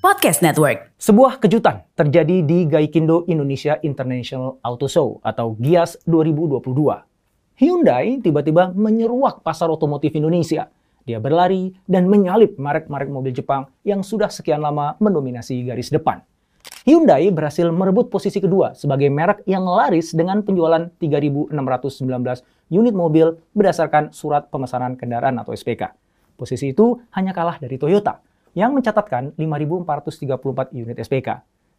Podcast Network. Sebuah kejutan terjadi di Gaikindo Indonesia International Auto Show atau GIAS 2022. Hyundai tiba-tiba menyeruak pasar otomotif Indonesia. Dia berlari dan menyalip merek-merek mobil Jepang yang sudah sekian lama mendominasi garis depan. Hyundai berhasil merebut posisi kedua sebagai merek yang laris dengan penjualan 3.619 unit mobil berdasarkan surat pemesanan kendaraan atau SPK. Posisi itu hanya kalah dari Toyota yang mencatatkan 5.434 unit SPK.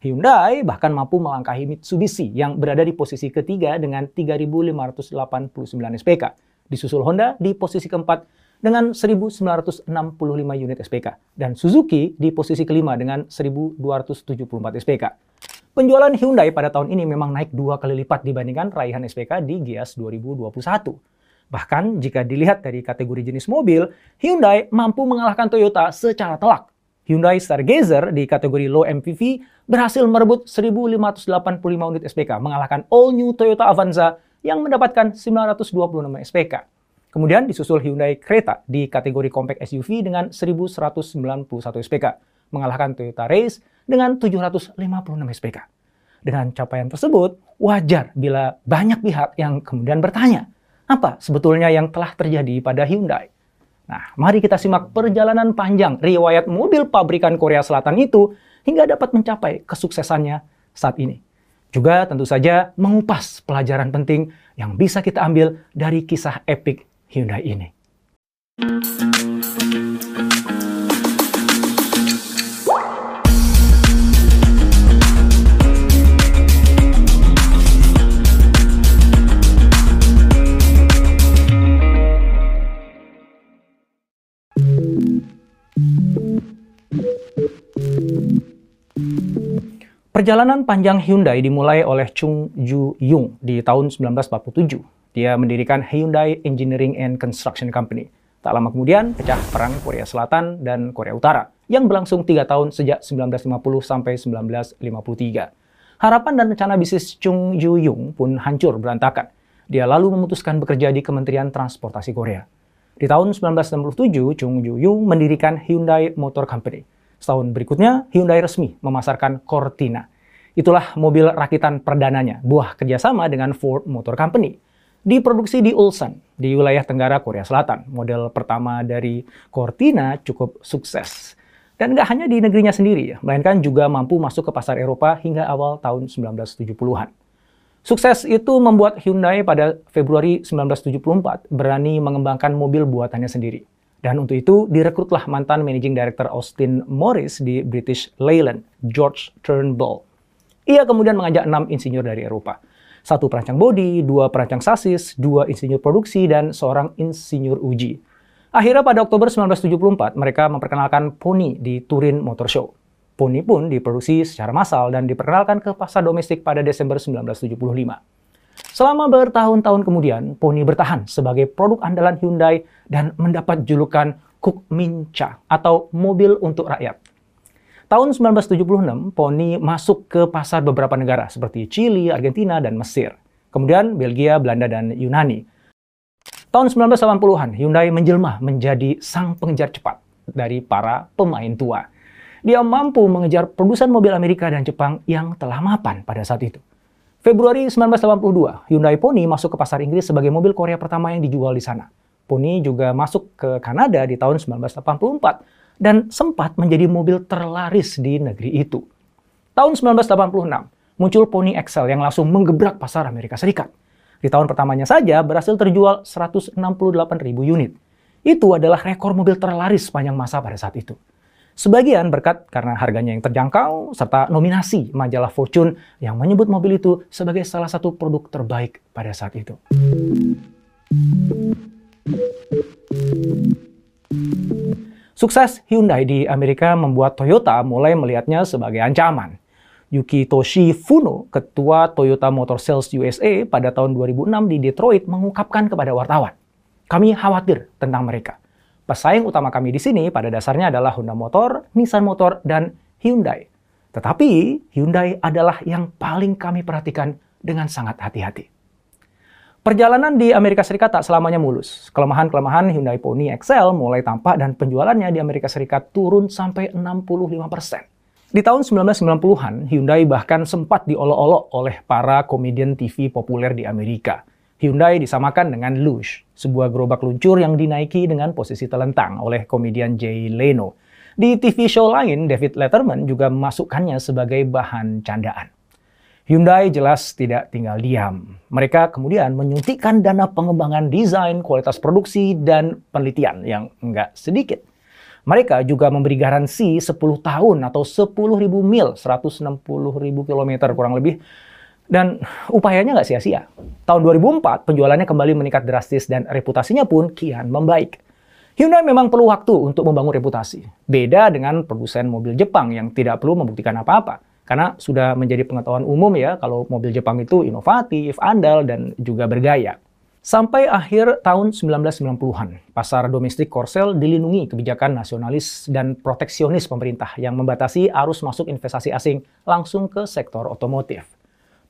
Hyundai bahkan mampu melangkahi Mitsubishi yang berada di posisi ketiga dengan 3.589 SPK. Disusul Honda di posisi keempat dengan 1.965 unit SPK. Dan Suzuki di posisi kelima dengan 1.274 SPK. Penjualan Hyundai pada tahun ini memang naik dua kali lipat dibandingkan raihan SPK di Gias 2021. Bahkan jika dilihat dari kategori jenis mobil, Hyundai mampu mengalahkan Toyota secara telak. Hyundai Stargazer di kategori low MPV berhasil merebut 1.585 unit SPK, mengalahkan all new Toyota Avanza yang mendapatkan 926 SPK. Kemudian disusul Hyundai Creta di kategori compact SUV dengan 1.191 SPK, mengalahkan Toyota Race dengan 756 SPK. Dengan capaian tersebut, wajar bila banyak pihak yang kemudian bertanya, apa sebetulnya yang telah terjadi pada Hyundai? Nah, mari kita simak perjalanan panjang riwayat mobil pabrikan Korea Selatan itu hingga dapat mencapai kesuksesannya saat ini. Juga tentu saja mengupas pelajaran penting yang bisa kita ambil dari kisah epik Hyundai ini. Perjalanan panjang Hyundai dimulai oleh Chung Ju Yung di tahun 1947. Dia mendirikan Hyundai Engineering and Construction Company. Tak lama kemudian, pecah perang Korea Selatan dan Korea Utara yang berlangsung tiga tahun sejak 1950 sampai 1953. Harapan dan rencana bisnis Chung Ju Yung pun hancur berantakan. Dia lalu memutuskan bekerja di Kementerian Transportasi Korea. Di tahun 1967, Chung Ju Yung mendirikan Hyundai Motor Company Setahun berikutnya, Hyundai resmi memasarkan Cortina. Itulah mobil rakitan perdananya, buah kerjasama dengan Ford Motor Company. Diproduksi di Ulsan, di wilayah Tenggara Korea Selatan. Model pertama dari Cortina cukup sukses. Dan nggak hanya di negerinya sendiri, melainkan juga mampu masuk ke pasar Eropa hingga awal tahun 1970-an. Sukses itu membuat Hyundai pada Februari 1974 berani mengembangkan mobil buatannya sendiri. Dan untuk itu direkrutlah mantan Managing Director Austin Morris di British Leyland, George Turnbull. Ia kemudian mengajak enam insinyur dari Eropa. Satu perancang bodi, dua perancang sasis, dua insinyur produksi, dan seorang insinyur uji. Akhirnya pada Oktober 1974, mereka memperkenalkan Pony di Turin Motor Show. Pony pun diproduksi secara massal dan diperkenalkan ke pasar domestik pada Desember 1975. Selama bertahun-tahun kemudian, Pony bertahan sebagai produk andalan Hyundai dan mendapat julukan Kukmincha atau mobil untuk rakyat. Tahun 1976, Pony masuk ke pasar beberapa negara seperti Chili, Argentina, dan Mesir. Kemudian Belgia, Belanda, dan Yunani. Tahun 1980-an, Hyundai menjelma menjadi sang pengejar cepat dari para pemain tua. Dia mampu mengejar produsen mobil Amerika dan Jepang yang telah mapan pada saat itu. Februari 1982, Hyundai Pony masuk ke pasar Inggris sebagai mobil Korea pertama yang dijual di sana. Pony juga masuk ke Kanada di tahun 1984 dan sempat menjadi mobil terlaris di negeri itu. Tahun 1986, muncul Pony Excel yang langsung menggebrak pasar Amerika Serikat. Di tahun pertamanya saja berhasil terjual 168 ribu unit. Itu adalah rekor mobil terlaris sepanjang masa pada saat itu. Sebagian berkat karena harganya yang terjangkau, serta nominasi majalah Fortune yang menyebut mobil itu sebagai salah satu produk terbaik pada saat itu. Sukses Hyundai di Amerika membuat Toyota mulai melihatnya sebagai ancaman. Yukitoshi Funo, ketua Toyota Motor Sales USA pada tahun 2006 di Detroit mengungkapkan kepada wartawan, kami khawatir tentang mereka. Pesaing utama kami di sini pada dasarnya adalah Honda Motor, Nissan Motor, dan Hyundai. Tetapi Hyundai adalah yang paling kami perhatikan dengan sangat hati-hati. Perjalanan di Amerika Serikat tak selamanya mulus. Kelemahan-kelemahan Hyundai Pony Excel mulai tampak dan penjualannya di Amerika Serikat turun sampai 65%. Di tahun 1990-an, Hyundai bahkan sempat diolok-olok oleh para komedian TV populer di Amerika. Hyundai disamakan dengan Lush, sebuah gerobak luncur yang dinaiki dengan posisi telentang oleh komedian Jay Leno. Di TV show lain, David Letterman juga memasukkannya sebagai bahan candaan. Hyundai jelas tidak tinggal diam. Mereka kemudian menyuntikkan dana pengembangan desain, kualitas produksi, dan penelitian yang enggak sedikit. Mereka juga memberi garansi 10 tahun atau 10.000 mil, 160.000 km kurang lebih. Dan upayanya nggak sia-sia. Tahun 2004, penjualannya kembali meningkat drastis dan reputasinya pun kian membaik. Hyundai memang perlu waktu untuk membangun reputasi. Beda dengan produsen mobil Jepang yang tidak perlu membuktikan apa-apa karena sudah menjadi pengetahuan umum ya kalau mobil Jepang itu inovatif, andal, dan juga bergaya. Sampai akhir tahun 1990-an, pasar domestik Korsel dilindungi kebijakan nasionalis dan proteksionis pemerintah yang membatasi arus masuk investasi asing langsung ke sektor otomotif.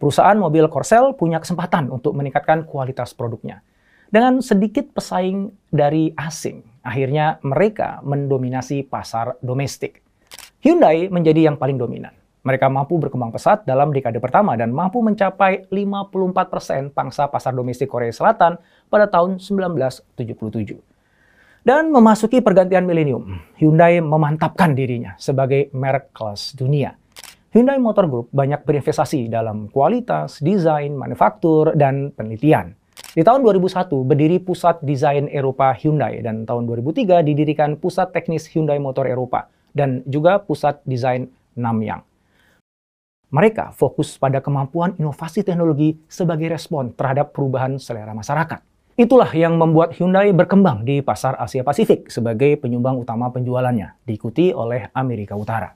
Perusahaan mobil Korsel punya kesempatan untuk meningkatkan kualitas produknya. Dengan sedikit pesaing dari asing, akhirnya mereka mendominasi pasar domestik. Hyundai menjadi yang paling dominan. Mereka mampu berkembang pesat dalam dekade pertama dan mampu mencapai 54% pangsa pasar domestik Korea Selatan pada tahun 1977. Dan memasuki pergantian milenium, Hyundai memantapkan dirinya sebagai merek kelas dunia. Hyundai Motor Group banyak berinvestasi dalam kualitas, desain, manufaktur, dan penelitian. Di tahun 2001 berdiri Pusat Desain Eropa Hyundai dan tahun 2003 didirikan Pusat Teknis Hyundai Motor Eropa dan juga Pusat Desain Namyang. Mereka fokus pada kemampuan inovasi teknologi sebagai respon terhadap perubahan selera masyarakat. Itulah yang membuat Hyundai berkembang di pasar Asia Pasifik sebagai penyumbang utama penjualannya, diikuti oleh Amerika Utara.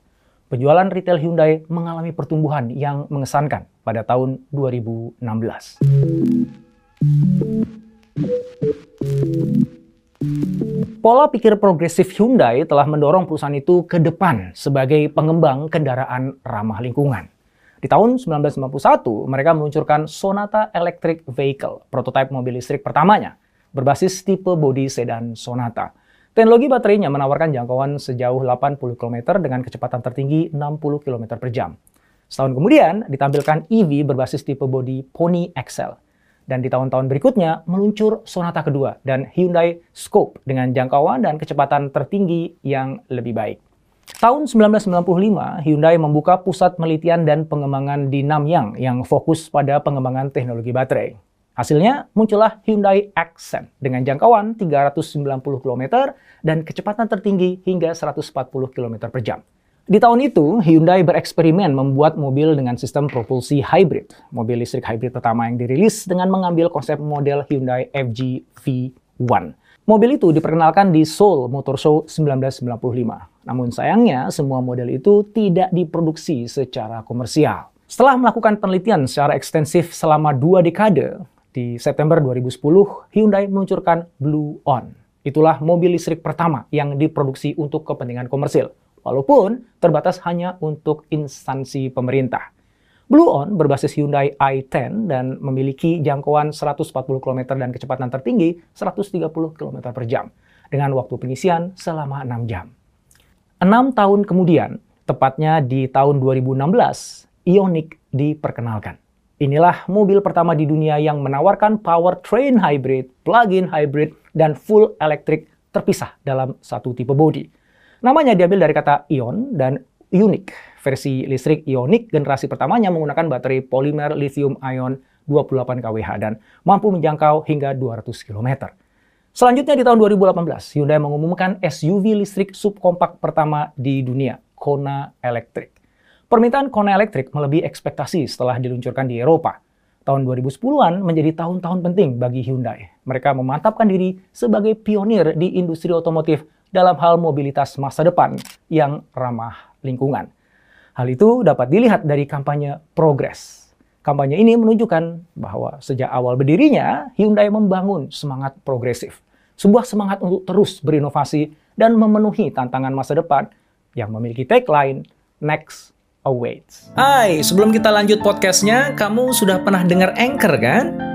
Penjualan retail Hyundai mengalami pertumbuhan yang mengesankan pada tahun 2016. Pola pikir progresif Hyundai telah mendorong perusahaan itu ke depan sebagai pengembang kendaraan ramah lingkungan. Di tahun 1991, mereka meluncurkan Sonata Electric Vehicle, prototipe mobil listrik pertamanya, berbasis tipe bodi sedan Sonata. Teknologi baterainya menawarkan jangkauan sejauh 80 km dengan kecepatan tertinggi 60 km per jam. Setahun kemudian, ditampilkan EV berbasis tipe bodi Pony XL. Dan di tahun-tahun berikutnya, meluncur Sonata kedua dan Hyundai Scope dengan jangkauan dan kecepatan tertinggi yang lebih baik. Tahun 1995, Hyundai membuka pusat penelitian dan pengembangan di Namyang yang fokus pada pengembangan teknologi baterai. Hasilnya muncullah Hyundai Accent dengan jangkauan 390 km dan kecepatan tertinggi hingga 140 km per jam. Di tahun itu, Hyundai bereksperimen membuat mobil dengan sistem propulsi hybrid. Mobil listrik hybrid pertama yang dirilis dengan mengambil konsep model Hyundai FG V1. Mobil itu diperkenalkan di Seoul Motor Show 1995. Namun sayangnya, semua model itu tidak diproduksi secara komersial. Setelah melakukan penelitian secara ekstensif selama dua dekade, di September 2010, Hyundai meluncurkan Blue On. Itulah mobil listrik pertama yang diproduksi untuk kepentingan komersil, walaupun terbatas hanya untuk instansi pemerintah. Blue On berbasis Hyundai i10 dan memiliki jangkauan 140 km dan kecepatan tertinggi 130 km per jam dengan waktu pengisian selama 6 jam. 6 tahun kemudian, tepatnya di tahun 2016, Ioniq diperkenalkan. Inilah mobil pertama di dunia yang menawarkan powertrain hybrid, plug-in hybrid, dan full electric terpisah dalam satu tipe bodi. Namanya diambil dari kata ion dan unik. Versi listrik Ioniq generasi pertamanya menggunakan baterai polimer lithium ion 28 kWh dan mampu menjangkau hingga 200 km. Selanjutnya di tahun 2018, Hyundai mengumumkan SUV listrik subkompak pertama di dunia, Kona Electric. Permintaan Kona Electric melebihi ekspektasi setelah diluncurkan di Eropa. Tahun 2010-an menjadi tahun-tahun penting bagi Hyundai. Mereka memantapkan diri sebagai pionir di industri otomotif dalam hal mobilitas masa depan yang ramah lingkungan. Hal itu dapat dilihat dari kampanye Progress. Kampanye ini menunjukkan bahwa sejak awal berdirinya, Hyundai membangun semangat progresif. Sebuah semangat untuk terus berinovasi dan memenuhi tantangan masa depan yang memiliki tagline Next Awaits. Hai, sebelum kita lanjut podcastnya, kamu sudah pernah dengar Anchor kan?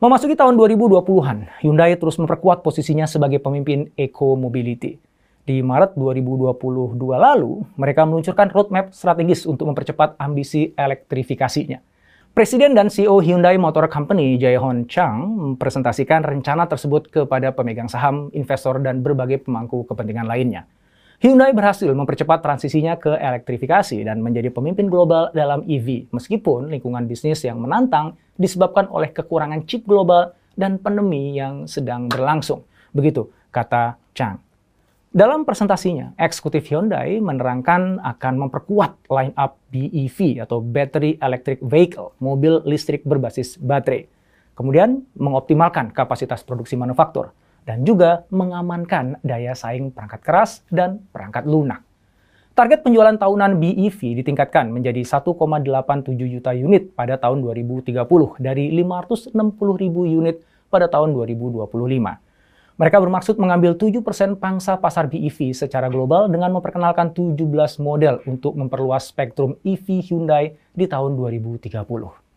Memasuki tahun 2020-an, Hyundai terus memperkuat posisinya sebagai pemimpin eco-mobility. Di Maret 2022 lalu, mereka meluncurkan roadmap strategis untuk mempercepat ambisi elektrifikasinya. Presiden dan CEO Hyundai Motor Company, Jae-Hon Chang, mempresentasikan rencana tersebut kepada pemegang saham, investor, dan berbagai pemangku kepentingan lainnya. Hyundai berhasil mempercepat transisinya ke elektrifikasi dan menjadi pemimpin global dalam EV, meskipun lingkungan bisnis yang menantang disebabkan oleh kekurangan chip global dan pandemi yang sedang berlangsung. Begitu kata Chang. Dalam presentasinya, eksekutif Hyundai menerangkan akan memperkuat line up BEV atau Battery Electric Vehicle, mobil listrik berbasis baterai. Kemudian mengoptimalkan kapasitas produksi manufaktur dan juga mengamankan daya saing perangkat keras dan perangkat lunak. Target penjualan tahunan BEV ditingkatkan menjadi 1,87 juta unit pada tahun 2030 dari 560 ribu unit pada tahun 2025. Mereka bermaksud mengambil 7% pangsa pasar BEV secara global dengan memperkenalkan 17 model untuk memperluas spektrum EV Hyundai di tahun 2030.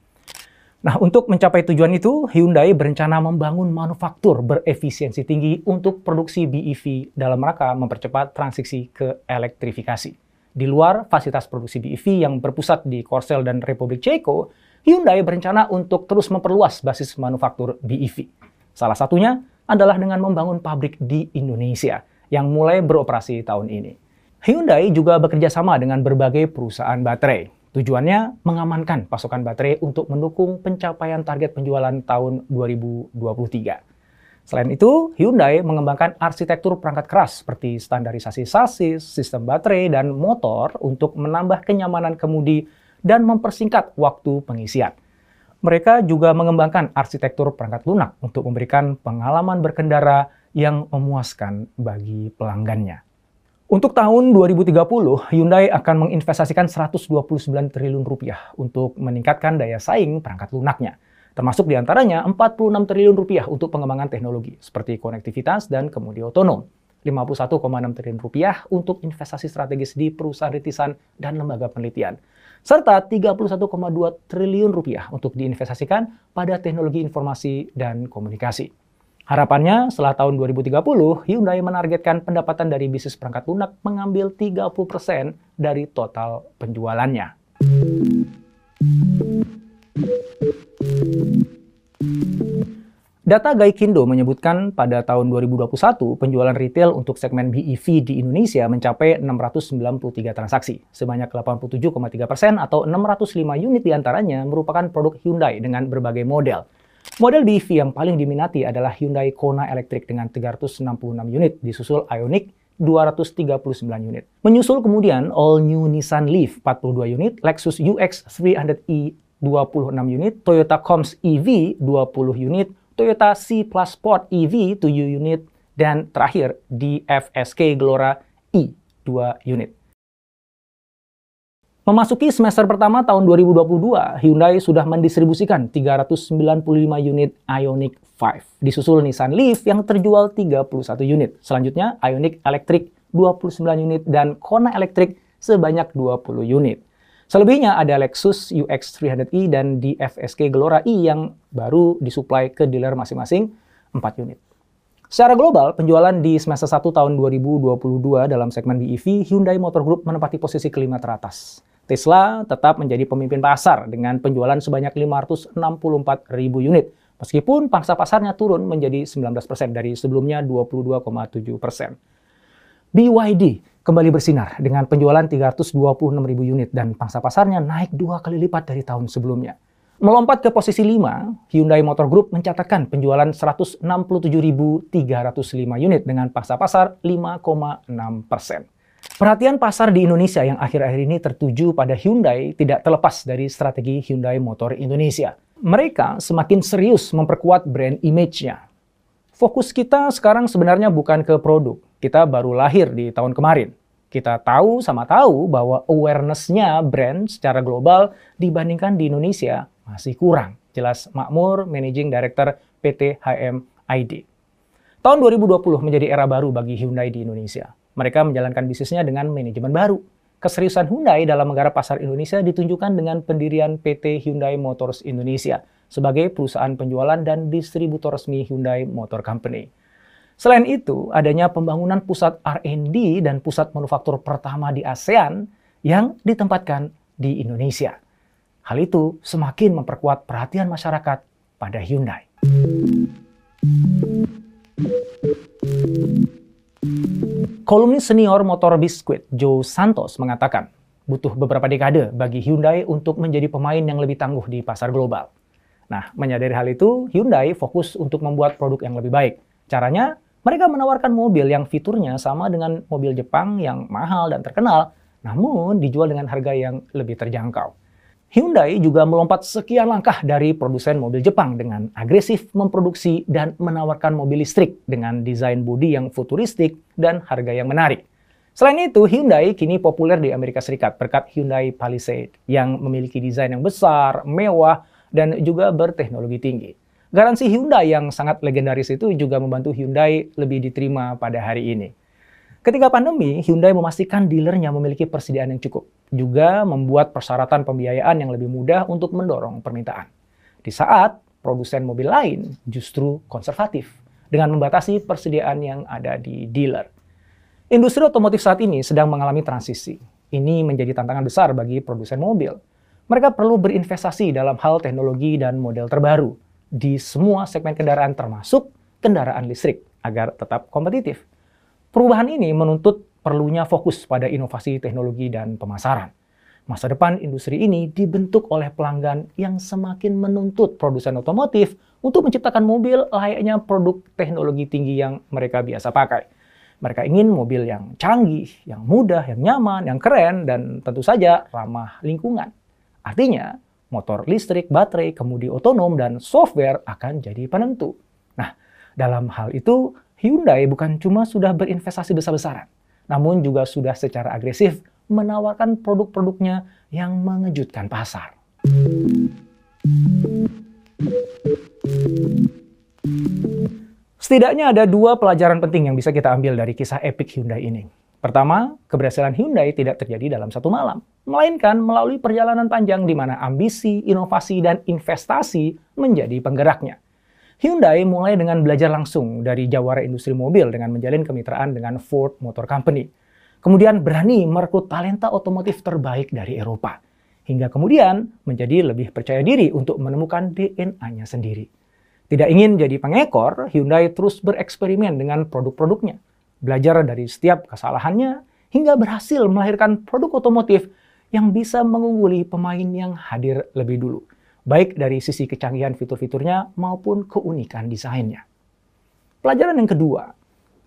Nah, untuk mencapai tujuan itu, Hyundai berencana membangun manufaktur berefisiensi tinggi untuk produksi BEV dalam rangka mempercepat transisi ke elektrifikasi. Di luar fasilitas produksi BEV yang berpusat di Korsel dan Republik Ceko, Hyundai berencana untuk terus memperluas basis manufaktur BEV. Salah satunya adalah dengan membangun pabrik di Indonesia yang mulai beroperasi tahun ini. Hyundai juga bekerja sama dengan berbagai perusahaan baterai, Tujuannya mengamankan pasokan baterai untuk mendukung pencapaian target penjualan tahun 2023. Selain itu, Hyundai mengembangkan arsitektur perangkat keras seperti standarisasi sasis, sistem baterai, dan motor untuk menambah kenyamanan kemudi dan mempersingkat waktu pengisian. Mereka juga mengembangkan arsitektur perangkat lunak untuk memberikan pengalaman berkendara yang memuaskan bagi pelanggannya. Untuk tahun 2030, Hyundai akan menginvestasikan 129 triliun rupiah untuk meningkatkan daya saing perangkat lunaknya. Termasuk di antaranya 46 triliun rupiah untuk pengembangan teknologi seperti konektivitas dan kemudi otonom. 51,6 triliun rupiah untuk investasi strategis di perusahaan ritisan dan lembaga penelitian. Serta 31,2 triliun rupiah untuk diinvestasikan pada teknologi informasi dan komunikasi. Harapannya setelah tahun 2030, Hyundai menargetkan pendapatan dari bisnis perangkat lunak mengambil 30% dari total penjualannya. Data Gaikindo menyebutkan pada tahun 2021 penjualan retail untuk segmen BEV di Indonesia mencapai 693 transaksi. Sebanyak 87,3 persen atau 605 unit di antaranya merupakan produk Hyundai dengan berbagai model. Model BEV yang paling diminati adalah Hyundai Kona Electric dengan 366 unit, disusul Ioniq 239 unit. Menyusul kemudian all new Nissan Leaf 42 unit, Lexus UX 300e 26 unit, Toyota Coms EV 20 unit, Toyota C Plus Sport EV 7 unit, dan terakhir di FSK Glora E 2 unit. Memasuki semester pertama tahun 2022, Hyundai sudah mendistribusikan 395 unit Ioniq 5, disusul Nissan Leaf yang terjual 31 unit. Selanjutnya Ioniq Electric 29 unit dan Kona Electric sebanyak 20 unit. Selebihnya ada Lexus UX 300e dan DFSK Glora E yang baru disuplai ke dealer masing-masing 4 unit. Secara global, penjualan di semester 1 tahun 2022 dalam segmen BEV, Hyundai Motor Group menempati posisi kelima teratas. Tesla tetap menjadi pemimpin pasar dengan penjualan sebanyak 564 ribu unit, meskipun pangsa pasarnya turun menjadi 19% dari sebelumnya 22,7%. BYD kembali bersinar dengan penjualan 326 ribu unit dan pangsa pasarnya naik dua kali lipat dari tahun sebelumnya. Melompat ke posisi 5, Hyundai Motor Group mencatatkan penjualan 167.305 unit dengan pangsa pasar 5,6 persen. Perhatian pasar di Indonesia yang akhir-akhir ini tertuju pada Hyundai tidak terlepas dari strategi Hyundai Motor Indonesia. Mereka semakin serius memperkuat brand image-nya. Fokus kita sekarang sebenarnya bukan ke produk. Kita baru lahir di tahun kemarin. Kita tahu sama tahu bahwa awareness-nya brand secara global dibandingkan di Indonesia masih kurang. Jelas Makmur, Managing Director PT HM ID. Tahun 2020 menjadi era baru bagi Hyundai di Indonesia. Mereka menjalankan bisnisnya dengan manajemen baru. Keseriusan Hyundai dalam menggarap pasar Indonesia ditunjukkan dengan pendirian PT Hyundai Motors Indonesia sebagai perusahaan penjualan dan distributor resmi Hyundai Motor Company. Selain itu, adanya pembangunan pusat R&D dan pusat manufaktur pertama di ASEAN yang ditempatkan di Indonesia. Hal itu semakin memperkuat perhatian masyarakat pada Hyundai. Kolumnis senior motor biskuit Joe Santos mengatakan, butuh beberapa dekade bagi Hyundai untuk menjadi pemain yang lebih tangguh di pasar global. Nah, menyadari hal itu, Hyundai fokus untuk membuat produk yang lebih baik. Caranya, mereka menawarkan mobil yang fiturnya sama dengan mobil Jepang yang mahal dan terkenal, namun dijual dengan harga yang lebih terjangkau. Hyundai juga melompat sekian langkah dari produsen mobil Jepang dengan agresif memproduksi dan menawarkan mobil listrik dengan desain bodi yang futuristik dan harga yang menarik. Selain itu, Hyundai kini populer di Amerika Serikat berkat Hyundai Palisade yang memiliki desain yang besar, mewah, dan juga berteknologi tinggi. Garansi Hyundai yang sangat legendaris itu juga membantu Hyundai lebih diterima pada hari ini. Ketika pandemi, Hyundai memastikan dealernya memiliki persediaan yang cukup, juga membuat persyaratan pembiayaan yang lebih mudah untuk mendorong permintaan. Di saat produsen mobil lain justru konservatif dengan membatasi persediaan yang ada di dealer. Industri otomotif saat ini sedang mengalami transisi. Ini menjadi tantangan besar bagi produsen mobil. Mereka perlu berinvestasi dalam hal teknologi dan model terbaru di semua segmen kendaraan termasuk kendaraan listrik agar tetap kompetitif. Perubahan ini menuntut perlunya fokus pada inovasi teknologi dan pemasaran. Masa depan industri ini dibentuk oleh pelanggan yang semakin menuntut produsen otomotif untuk menciptakan mobil layaknya produk teknologi tinggi yang mereka biasa pakai. Mereka ingin mobil yang canggih, yang mudah, yang nyaman, yang keren, dan tentu saja ramah lingkungan. Artinya, motor listrik, baterai, kemudi otonom, dan software akan jadi penentu. Nah, dalam hal itu, Hyundai bukan cuma sudah berinvestasi besar-besaran, namun juga sudah secara agresif menawarkan produk-produknya yang mengejutkan pasar. Setidaknya ada dua pelajaran penting yang bisa kita ambil dari kisah epic Hyundai ini. Pertama, keberhasilan Hyundai tidak terjadi dalam satu malam, melainkan melalui perjalanan panjang di mana ambisi, inovasi, dan investasi menjadi penggeraknya. Hyundai mulai dengan belajar langsung dari jawara industri mobil dengan menjalin kemitraan dengan Ford Motor Company. Kemudian berani merekrut talenta otomotif terbaik dari Eropa. Hingga kemudian menjadi lebih percaya diri untuk menemukan DNA-nya sendiri. Tidak ingin jadi pengekor, Hyundai terus bereksperimen dengan produk-produknya. Belajar dari setiap kesalahannya hingga berhasil melahirkan produk otomotif yang bisa mengungguli pemain yang hadir lebih dulu baik dari sisi kecanggihan fitur-fiturnya maupun keunikan desainnya. Pelajaran yang kedua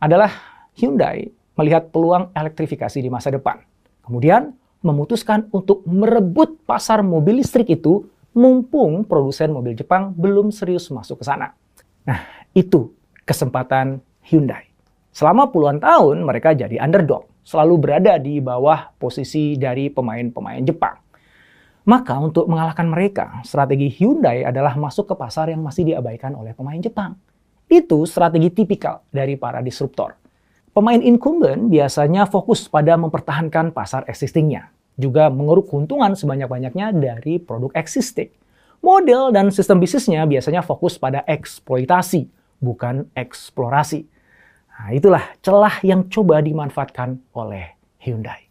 adalah Hyundai melihat peluang elektrifikasi di masa depan. Kemudian memutuskan untuk merebut pasar mobil listrik itu mumpung produsen mobil Jepang belum serius masuk ke sana. Nah, itu kesempatan Hyundai. Selama puluhan tahun mereka jadi underdog, selalu berada di bawah posisi dari pemain-pemain Jepang. Maka untuk mengalahkan mereka, strategi Hyundai adalah masuk ke pasar yang masih diabaikan oleh pemain Jepang. Itu strategi tipikal dari para disruptor. Pemain incumbent biasanya fokus pada mempertahankan pasar existingnya, juga mengeruk keuntungan sebanyak-banyaknya dari produk existing. Model dan sistem bisnisnya biasanya fokus pada eksploitasi, bukan eksplorasi. Nah, itulah celah yang coba dimanfaatkan oleh Hyundai.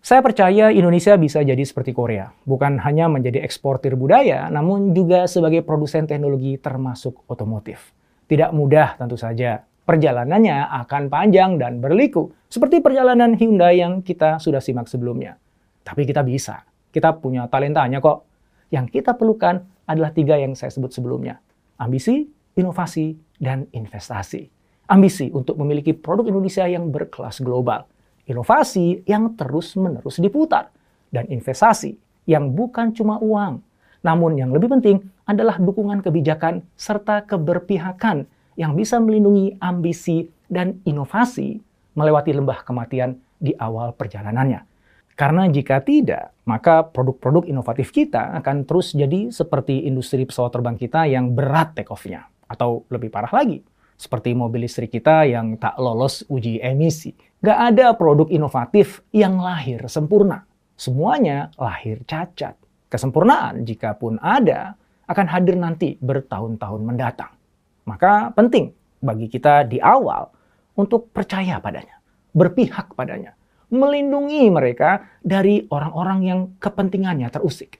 Saya percaya Indonesia bisa jadi seperti Korea, bukan hanya menjadi eksportir budaya, namun juga sebagai produsen teknologi termasuk otomotif. Tidak mudah tentu saja. Perjalanannya akan panjang dan berliku, seperti perjalanan Hyundai yang kita sudah simak sebelumnya. Tapi kita bisa. Kita punya talentanya kok. Yang kita perlukan adalah tiga yang saya sebut sebelumnya. Ambisi, inovasi, dan investasi. Ambisi untuk memiliki produk Indonesia yang berkelas global inovasi yang terus-menerus diputar, dan investasi yang bukan cuma uang, namun yang lebih penting adalah dukungan kebijakan serta keberpihakan yang bisa melindungi ambisi dan inovasi melewati lembah kematian di awal perjalanannya. Karena jika tidak, maka produk-produk inovatif kita akan terus jadi seperti industri pesawat terbang kita yang berat take-off-nya. Atau lebih parah lagi, seperti mobil listrik kita yang tak lolos uji emisi. Gak ada produk inovatif yang lahir sempurna. Semuanya lahir cacat. Kesempurnaan, jika pun ada, akan hadir nanti bertahun-tahun mendatang. Maka penting bagi kita di awal untuk percaya padanya, berpihak padanya, melindungi mereka dari orang-orang yang kepentingannya terusik.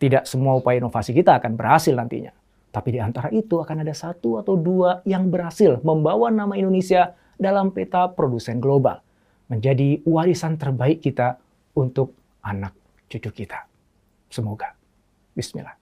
Tidak semua upaya inovasi kita akan berhasil nantinya. Tapi di antara itu akan ada satu atau dua yang berhasil membawa nama Indonesia dalam peta produsen global. Menjadi warisan terbaik kita untuk anak cucu kita. Semoga. Bismillah.